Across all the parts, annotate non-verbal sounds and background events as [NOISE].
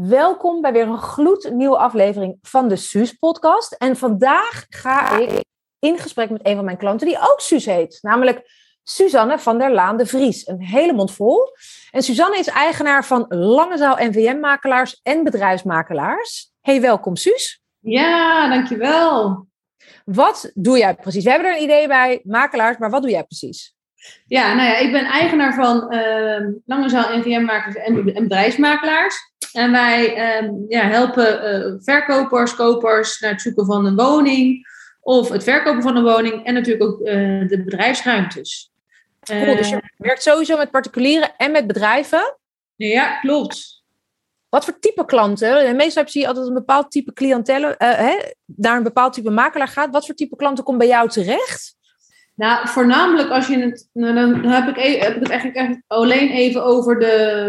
Welkom bij weer een gloednieuwe aflevering van de Suus-podcast. En vandaag ga ik in gesprek met een van mijn klanten die ook Suus heet. Namelijk Suzanne van der Laan de Vries. Een hele mond vol. En Suzanne is eigenaar van Langezaal NVM-makelaars en bedrijfsmakelaars. Hey, welkom Suus. Ja, dankjewel. Wat doe jij precies? We hebben er een idee bij, makelaars, maar wat doe jij precies? Ja, nou ja, ik ben eigenaar van uh, Langezaal NVM-makelaars en, bedrijfsmakelaars. En wij uh, ja, helpen uh, verkopers, kopers naar het zoeken van een woning of het verkopen van een woning en natuurlijk ook uh, de bedrijfsruimtes. Cool, dus je werkt sowieso met particulieren en met bedrijven? Ja, klopt. Wat voor type klanten? Meestal zie je altijd een bepaald type cliëntelen, hè, naar een bepaald type makelaar gaat. Wat voor type klanten komt bij jou terecht? Nou, voornamelijk als je het. Nou, dan heb ik, e- heb ik het eigenlijk alleen even over de,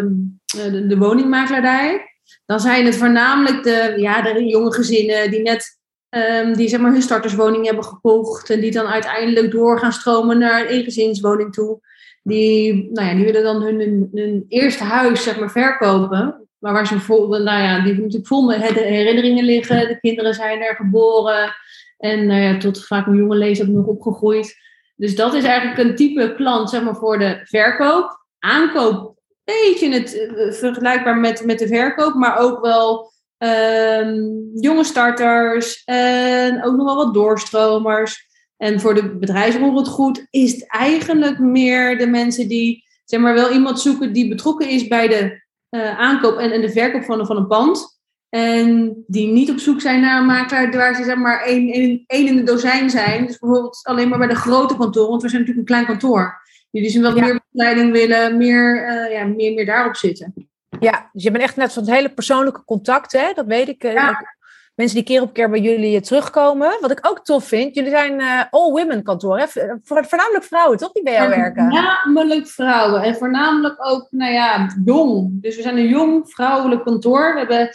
eh, de, de woningmakelaardij. Dan zijn het voornamelijk de, ja, de jonge gezinnen die net um, die zeg maar hun starterswoning hebben gekocht. En die dan uiteindelijk door gaan stromen naar een eengezinswoning toe. Die, nou ja, die willen dan hun, hun, eerste huis zeg maar, verkopen. Maar waar ze vol, nou ja, die natuurlijk vol met herinneringen liggen. De kinderen zijn er geboren. En nou ja, tot vaak een jonge lezer nog opgegroeid. Dus dat is eigenlijk een type klant zeg maar, voor de verkoop. Aankoop, beetje het, uh, vergelijkbaar met, met de verkoop, maar ook wel um, jonge starters en ook nog wel wat doorstromers. En voor de bedrijfswereld goed is het eigenlijk meer de mensen die zeg maar, wel iemand zoeken die betrokken is bij de uh, aankoop en, en de verkoop van, van een pand. En die niet op zoek zijn naar een makelaar waar ze zeg maar één, één, één in de dozijn zijn. Dus bijvoorbeeld alleen maar bij de grote kantoren, want we zijn natuurlijk een klein kantoor. Die dus wat meer begeleiding willen, meer, uh, ja, meer, meer daarop zitten. Ja, dus je bent echt net zo'n hele persoonlijke contact, hè? dat weet ik. Ja. Mensen die keer op keer bij jullie terugkomen. Wat ik ook tof vind, jullie zijn uh, all-women kantoor. Hè? Voornamelijk vrouwen, toch? Die bij jou werken. Voornamelijk vrouwen. En voornamelijk ook, nou ja, jong. Dus we zijn een jong vrouwelijk kantoor. We hebben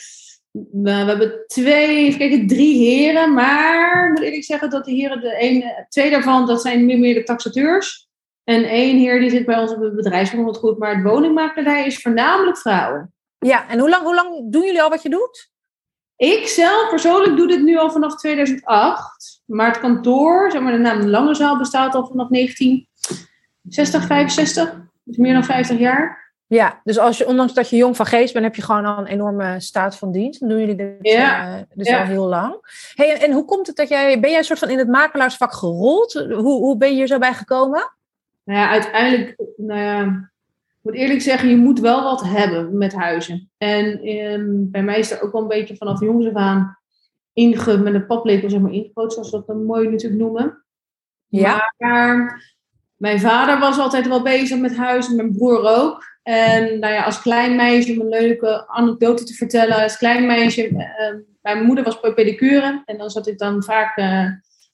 we, hebben twee, even kijken, drie heren. Maar moet eerlijk zeggen dat de heren, de ene, twee daarvan, dat zijn meer, meer de taxateurs. En één heer die zit bij ons op het bedrijfsbond goed. Maar het woningmakelaardij is voornamelijk vrouwen. Ja, en hoe lang, hoe lang doen jullie al wat je doet? Ik zelf persoonlijk doe dit nu al vanaf 2008. Maar het kantoor, zeg maar de naam Lange Zaal, bestaat al vanaf 1960, 65. Dus meer dan 50 jaar. Ja, dus als je, ondanks dat je jong van geest bent, heb je gewoon al een enorme staat van dienst. Dan doen jullie dit ja. uh, dus al heel lang. Hey, en, hoe komt het dat jij, ben jij een soort van in het makelaarsvak gerold? Hoe, hoe ben je hier zo bij gekomen? Nou ja, uiteindelijk, nou ja, ik moet eerlijk zeggen, je moet wel wat hebben met huizen. En um, bij mij is er ook wel een beetje vanaf jongs af aan inge, met een paplepel zeg maar ingepoot, zoals we dat dan mooi natuurlijk noemen. Ja. Maar mijn vader was altijd wel bezig met huizen, mijn broer ook. En nou ja, als klein meisje, om een leuke anekdote te vertellen. Als klein meisje, uh, mijn moeder was pedicure. En dan zat ik dan vaak, uh,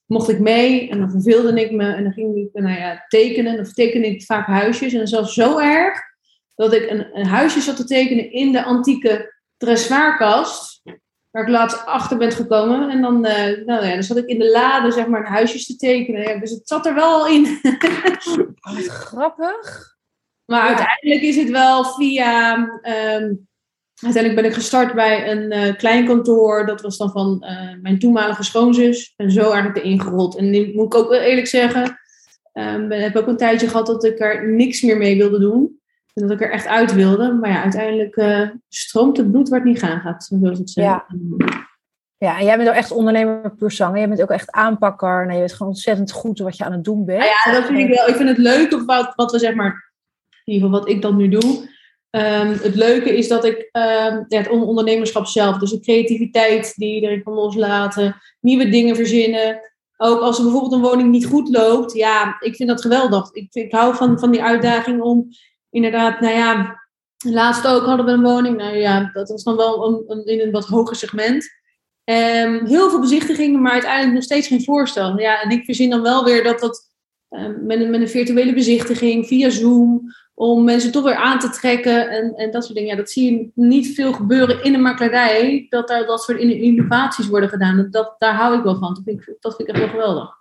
mocht ik mee. En dan verveelde ik me. En dan ging ik nou ja, tekenen. Of tekende ik vaak huisjes. En zelfs zo erg dat ik een, een huisje zat te tekenen in de antieke dressoirkast. Waar ik laatst achter ben gekomen. En dan, uh, nou ja, dan zat ik in de lade, zeg maar, huisjes te tekenen. Ja, dus het zat er wel in. [LAUGHS] Wat grappig. Maar uiteindelijk is het wel via. Um, uiteindelijk ben ik gestart bij een uh, klein kantoor. Dat was dan van uh, mijn toenmalige schoonzus. En zo eigenlijk erin gerold. En nu moet ik ook wel eerlijk zeggen. Um, ik heb ook een tijdje gehad dat ik er niks meer mee wilde doen. En dat ik er echt uit wilde. Maar ja, uiteindelijk uh, stroomt het bloed waar het niet gaan gaat. Zoals het ja. Ja, en jij bent ook echt ondernemer puur zang. Jij bent ook echt aanpakker. Nee, je weet gewoon ontzettend goed wat je aan het doen bent. Ja, dat vind ik wel. Ik vind het leuk wat, wat we zeg maar in ieder geval wat ik dan nu doe. Um, het leuke is dat ik um, ja, het ondernemerschap zelf, dus de creativiteit die iedereen kan loslaten, nieuwe dingen verzinnen. Ook als er bijvoorbeeld een woning niet goed loopt, ja, ik vind dat geweldig. Ik, ik hou van, van die uitdaging om inderdaad, nou ja, laatst ook hadden we een woning, nou ja, dat was dan wel in een wat hoger segment. Um, heel veel bezichtigingen, maar uiteindelijk nog steeds geen voorstel. Ja, en ik verzin dan wel weer dat dat met, een, met een virtuele bezichtiging via Zoom om mensen toch weer aan te trekken en, en dat soort dingen. Ja, dat zie je niet veel gebeuren in de makelaarij, dat daar dat soort innovaties worden gedaan. Dat, daar hou ik wel van. Dat vind ik, dat vind ik echt wel geweldig.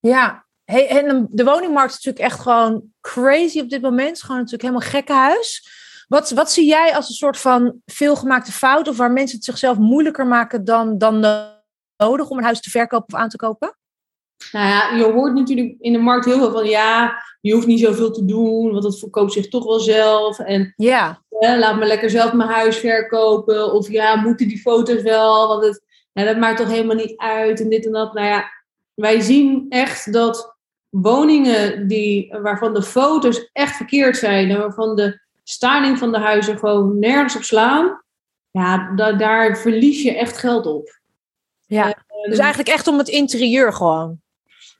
Ja, hey, en de woningmarkt is natuurlijk echt gewoon crazy op dit moment. Gewoon natuurlijk helemaal gekkenhuis. Wat, wat zie jij als een soort van veelgemaakte fout of waar mensen het zichzelf moeilijker maken dan, dan nodig om een huis te verkopen of aan te kopen? Nou ja, je hoort natuurlijk in de markt heel veel van ja, je hoeft niet zoveel te doen, want het verkoopt zich toch wel zelf. En ja. laat me lekker zelf mijn huis verkopen. Of ja, moeten die foto's wel, want het, dat maakt toch helemaal niet uit en dit en dat. Nou ja, wij zien echt dat woningen die, waarvan de foto's echt verkeerd zijn en waarvan de styling van de huizen gewoon nergens op slaan, ja, da daar verlies je echt geld op. Ja, dus eigenlijk echt om het interieur gewoon.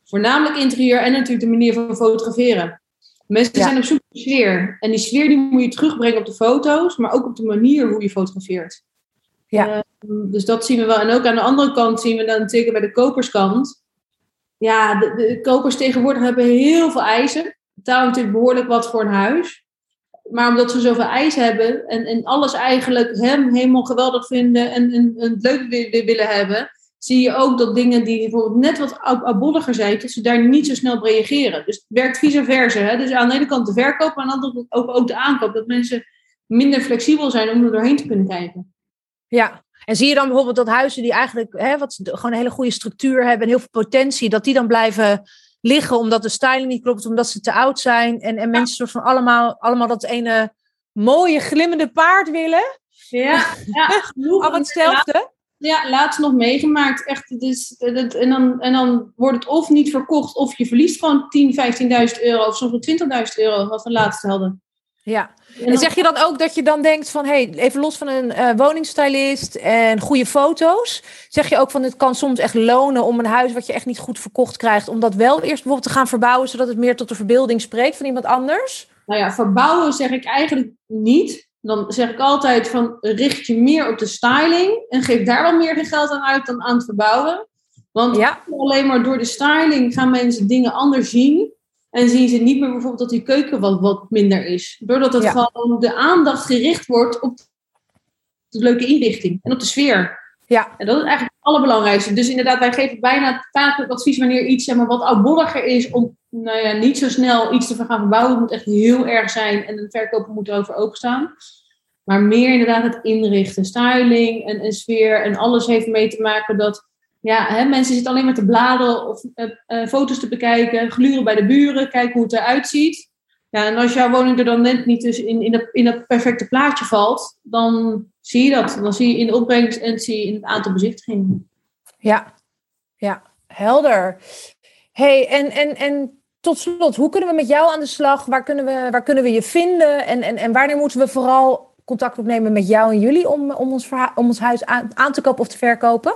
Voornamelijk interieur en natuurlijk de manier van fotograferen. Mensen zijn op zoek naar sfeer. En die sfeer die moet je terugbrengen op de foto's, maar ook op de manier hoe je fotografeert. Ja. Uh, dus dat zien we wel. En ook aan de andere kant zien we dan zeker bij de koperskant ja, de, de, kopers tegenwoordig hebben heel veel eisen. Betalen natuurlijk behoorlijk wat voor een huis. Maar omdat ze zoveel eisen hebben en, en alles eigenlijk hem helemaal geweldig vinden en, en, en het leuk willen hebben, zie je ook dat dingen die bijvoorbeeld net wat abolliger zijn, dat ze daar niet zo snel op reageren. Dus het werkt vice versa. Hè? Dus aan de ene kant de verkoop, maar aan de andere kant ook, ook de aankoop. Dat mensen minder flexibel zijn om er doorheen te kunnen kijken. Ja, en zie je dan bijvoorbeeld dat huizen die eigenlijk hè, wat, gewoon een hele goede structuur hebben en heel veel potentie, dat die dan blijven liggen omdat de styling niet klopt, omdat ze te oud zijn en, en mensen soort van allemaal, allemaal dat ene mooie glimmende paard willen? Ja, ja [LAUGHS] Al hetzelfde. Ja, laatst nog meegemaakt. Echt, het is, het, en, dan, en dan wordt het of niet verkocht, of je verliest gewoon 10, 15.000 euro, of soms wel 20.000 euro, wat we laatst hadden. Ja, en zeg je dan ook dat je dan denkt van, hey, even los van een uh, woningstylist en goede foto's, zeg je ook van, het kan soms echt lonen om een huis wat je echt niet goed verkocht krijgt, om dat wel eerst bijvoorbeeld te gaan verbouwen, zodat het meer tot de verbeelding spreekt van iemand anders? Nou ja, verbouwen zeg ik eigenlijk niet. Dan zeg ik altijd van, richt je meer op de styling en geef daar wel meer geld aan uit dan aan het verbouwen. Want ja. alleen maar door de styling gaan mensen dingen anders zien. En zien ze niet meer bijvoorbeeld dat die keuken wat, wat minder is. Doordat het gewoon de aandacht gericht wordt op de leuke inrichting en op de sfeer. Ja. En dat is eigenlijk allerbelangrijkste. Dus inderdaad, wij geven bijna vaak advies wanneer iets zeg maar, wat oudbolliger is, om nou ja, niet zo snel iets te gaan verbouwen. Het moet echt heel erg zijn en de verkoper moet erover openstaan. Maar meer inderdaad het inrichten, styling en, sfeer en alles heeft mee te maken dat ja, hè, mensen zitten alleen maar te bladeren of uh, uh, foto's te bekijken, gluren bij de buren, kijken hoe het eruit ziet. Ja, en als jouw woning er dan net niet dus in, in, dat, in dat perfecte plaatje valt, dan zie je dat. Dan zie je in de opbrengst en zie je in het aantal bezichtigingen. Ja, ja, helder. hey, en, en, en tot slot, hoe kunnen we met jou aan de slag? Waar kunnen we, waar kunnen we je vinden? En, en, en wanneer moeten we vooral contact opnemen met jou en jullie om, om, ons, om ons huis aan, aan te kopen of te verkopen?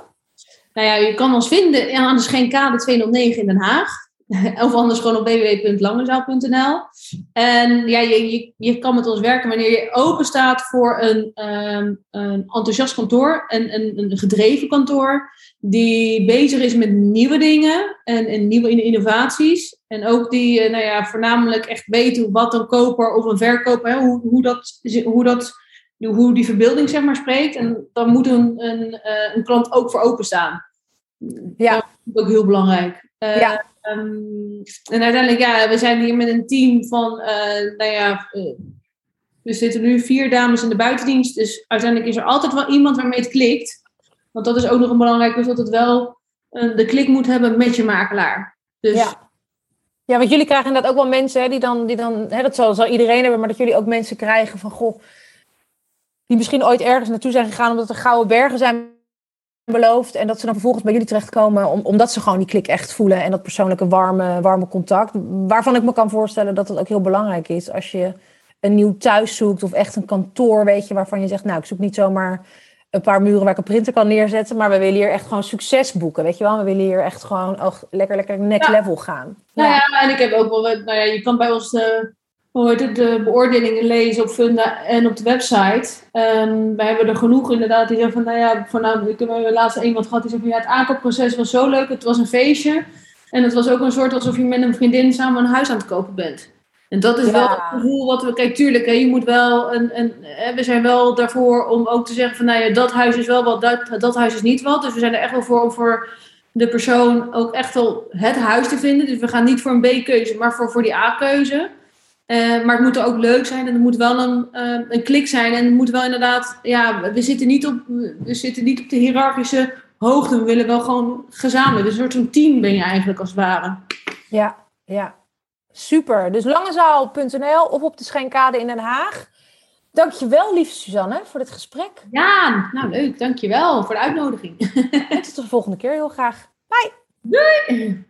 Nou ja, je kan ons vinden aan de Scheenkade 209 in Den Haag. [LAUGHS] Of anders gewoon op www.langezaal.nl. En ja, je, je, je kan met ons werken wanneer je open staat voor een, um, een enthousiast kantoor. En een, een gedreven kantoor. Die bezig is met nieuwe dingen en, en nieuwe innovaties. En ook die nou ja, voornamelijk echt weten wat een koper of een verkoper, hoe, hoe, dat, hoe dat hoe die verbeelding zeg maar spreekt. En dan moet een, een, een klant ook voor openstaan. Ja. Dat is ook heel belangrijk. Uh, ja. Um, en uiteindelijk, ja, we zijn hier met een team van, uh, nou ja, uh, er zitten nu vier dames in de buitendienst. Dus uiteindelijk is er altijd wel iemand waarmee het klikt. Want dat is ook nog een belangrijk, is dat het wel de klik moet hebben met je makelaar. Dus, ja. Ja, want jullie krijgen inderdaad ook wel mensen hè, die dan, die dan hè, dat zal, zal iedereen hebben, maar dat jullie ook mensen krijgen van, goh, die misschien ooit ergens naartoe zijn gegaan omdat er gouden bergen zijn beloofd. En dat ze dan vervolgens bij jullie terechtkomen om, omdat ze gewoon die klik echt voelen. En dat persoonlijke warme, warme contact. Waarvan ik me kan voorstellen dat het ook heel belangrijk is als je een nieuw thuis zoekt. Of echt een kantoor, weet je, waarvan je zegt, nou ik zoek niet zomaar een paar muren waar ik een printer kan neerzetten. Maar we willen hier echt gewoon succes boeken, weet je wel. We willen hier echt gewoon oh, lekker, lekker next ja. level gaan. Nou ja. ja, en ik heb ook wel, nou ja, je kan bij ons de hoe heet het, de beoordelingen lezen op Funda en op de website. Um, we hebben er genoeg inderdaad die zeggen van, nou ja, voornamelijk, ik heb laatst iemand gehad die zei van, ja, het aankoopproces was zo leuk, het was een feestje. En het was ook een soort alsof je met een vriendin samen een huis aan het kopen bent. En dat is ja. wel het gevoel wat we, kijk, tuurlijk, hè, je moet wel, een, een, we zijn wel daarvoor om ook te zeggen van, nou ja, dat huis is wel wat, dat, dat huis is niet wat. Dus we zijn er echt wel voor om voor de persoon ook echt wel het huis te vinden. Dus we gaan niet voor een B-keuze, maar voor, voor die A-keuze. Eh, maar het moet er ook leuk zijn en het moet wel een, eh, een klik zijn. En het moet wel inderdaad, ja, we zitten niet op, we zitten niet op de hiërarchische hoogte. We willen wel gewoon gezamenlijk. Dus een soort van team ben je eigenlijk als het ware. Ja, ja. Super. Dus langezaal.nl of op de Schenkade in Den Haag. Dankjewel, lieve Suzanne, voor dit gesprek. Ja, nou leuk. Dankjewel voor de uitnodiging. En tot de volgende keer heel graag. Bye. Doei!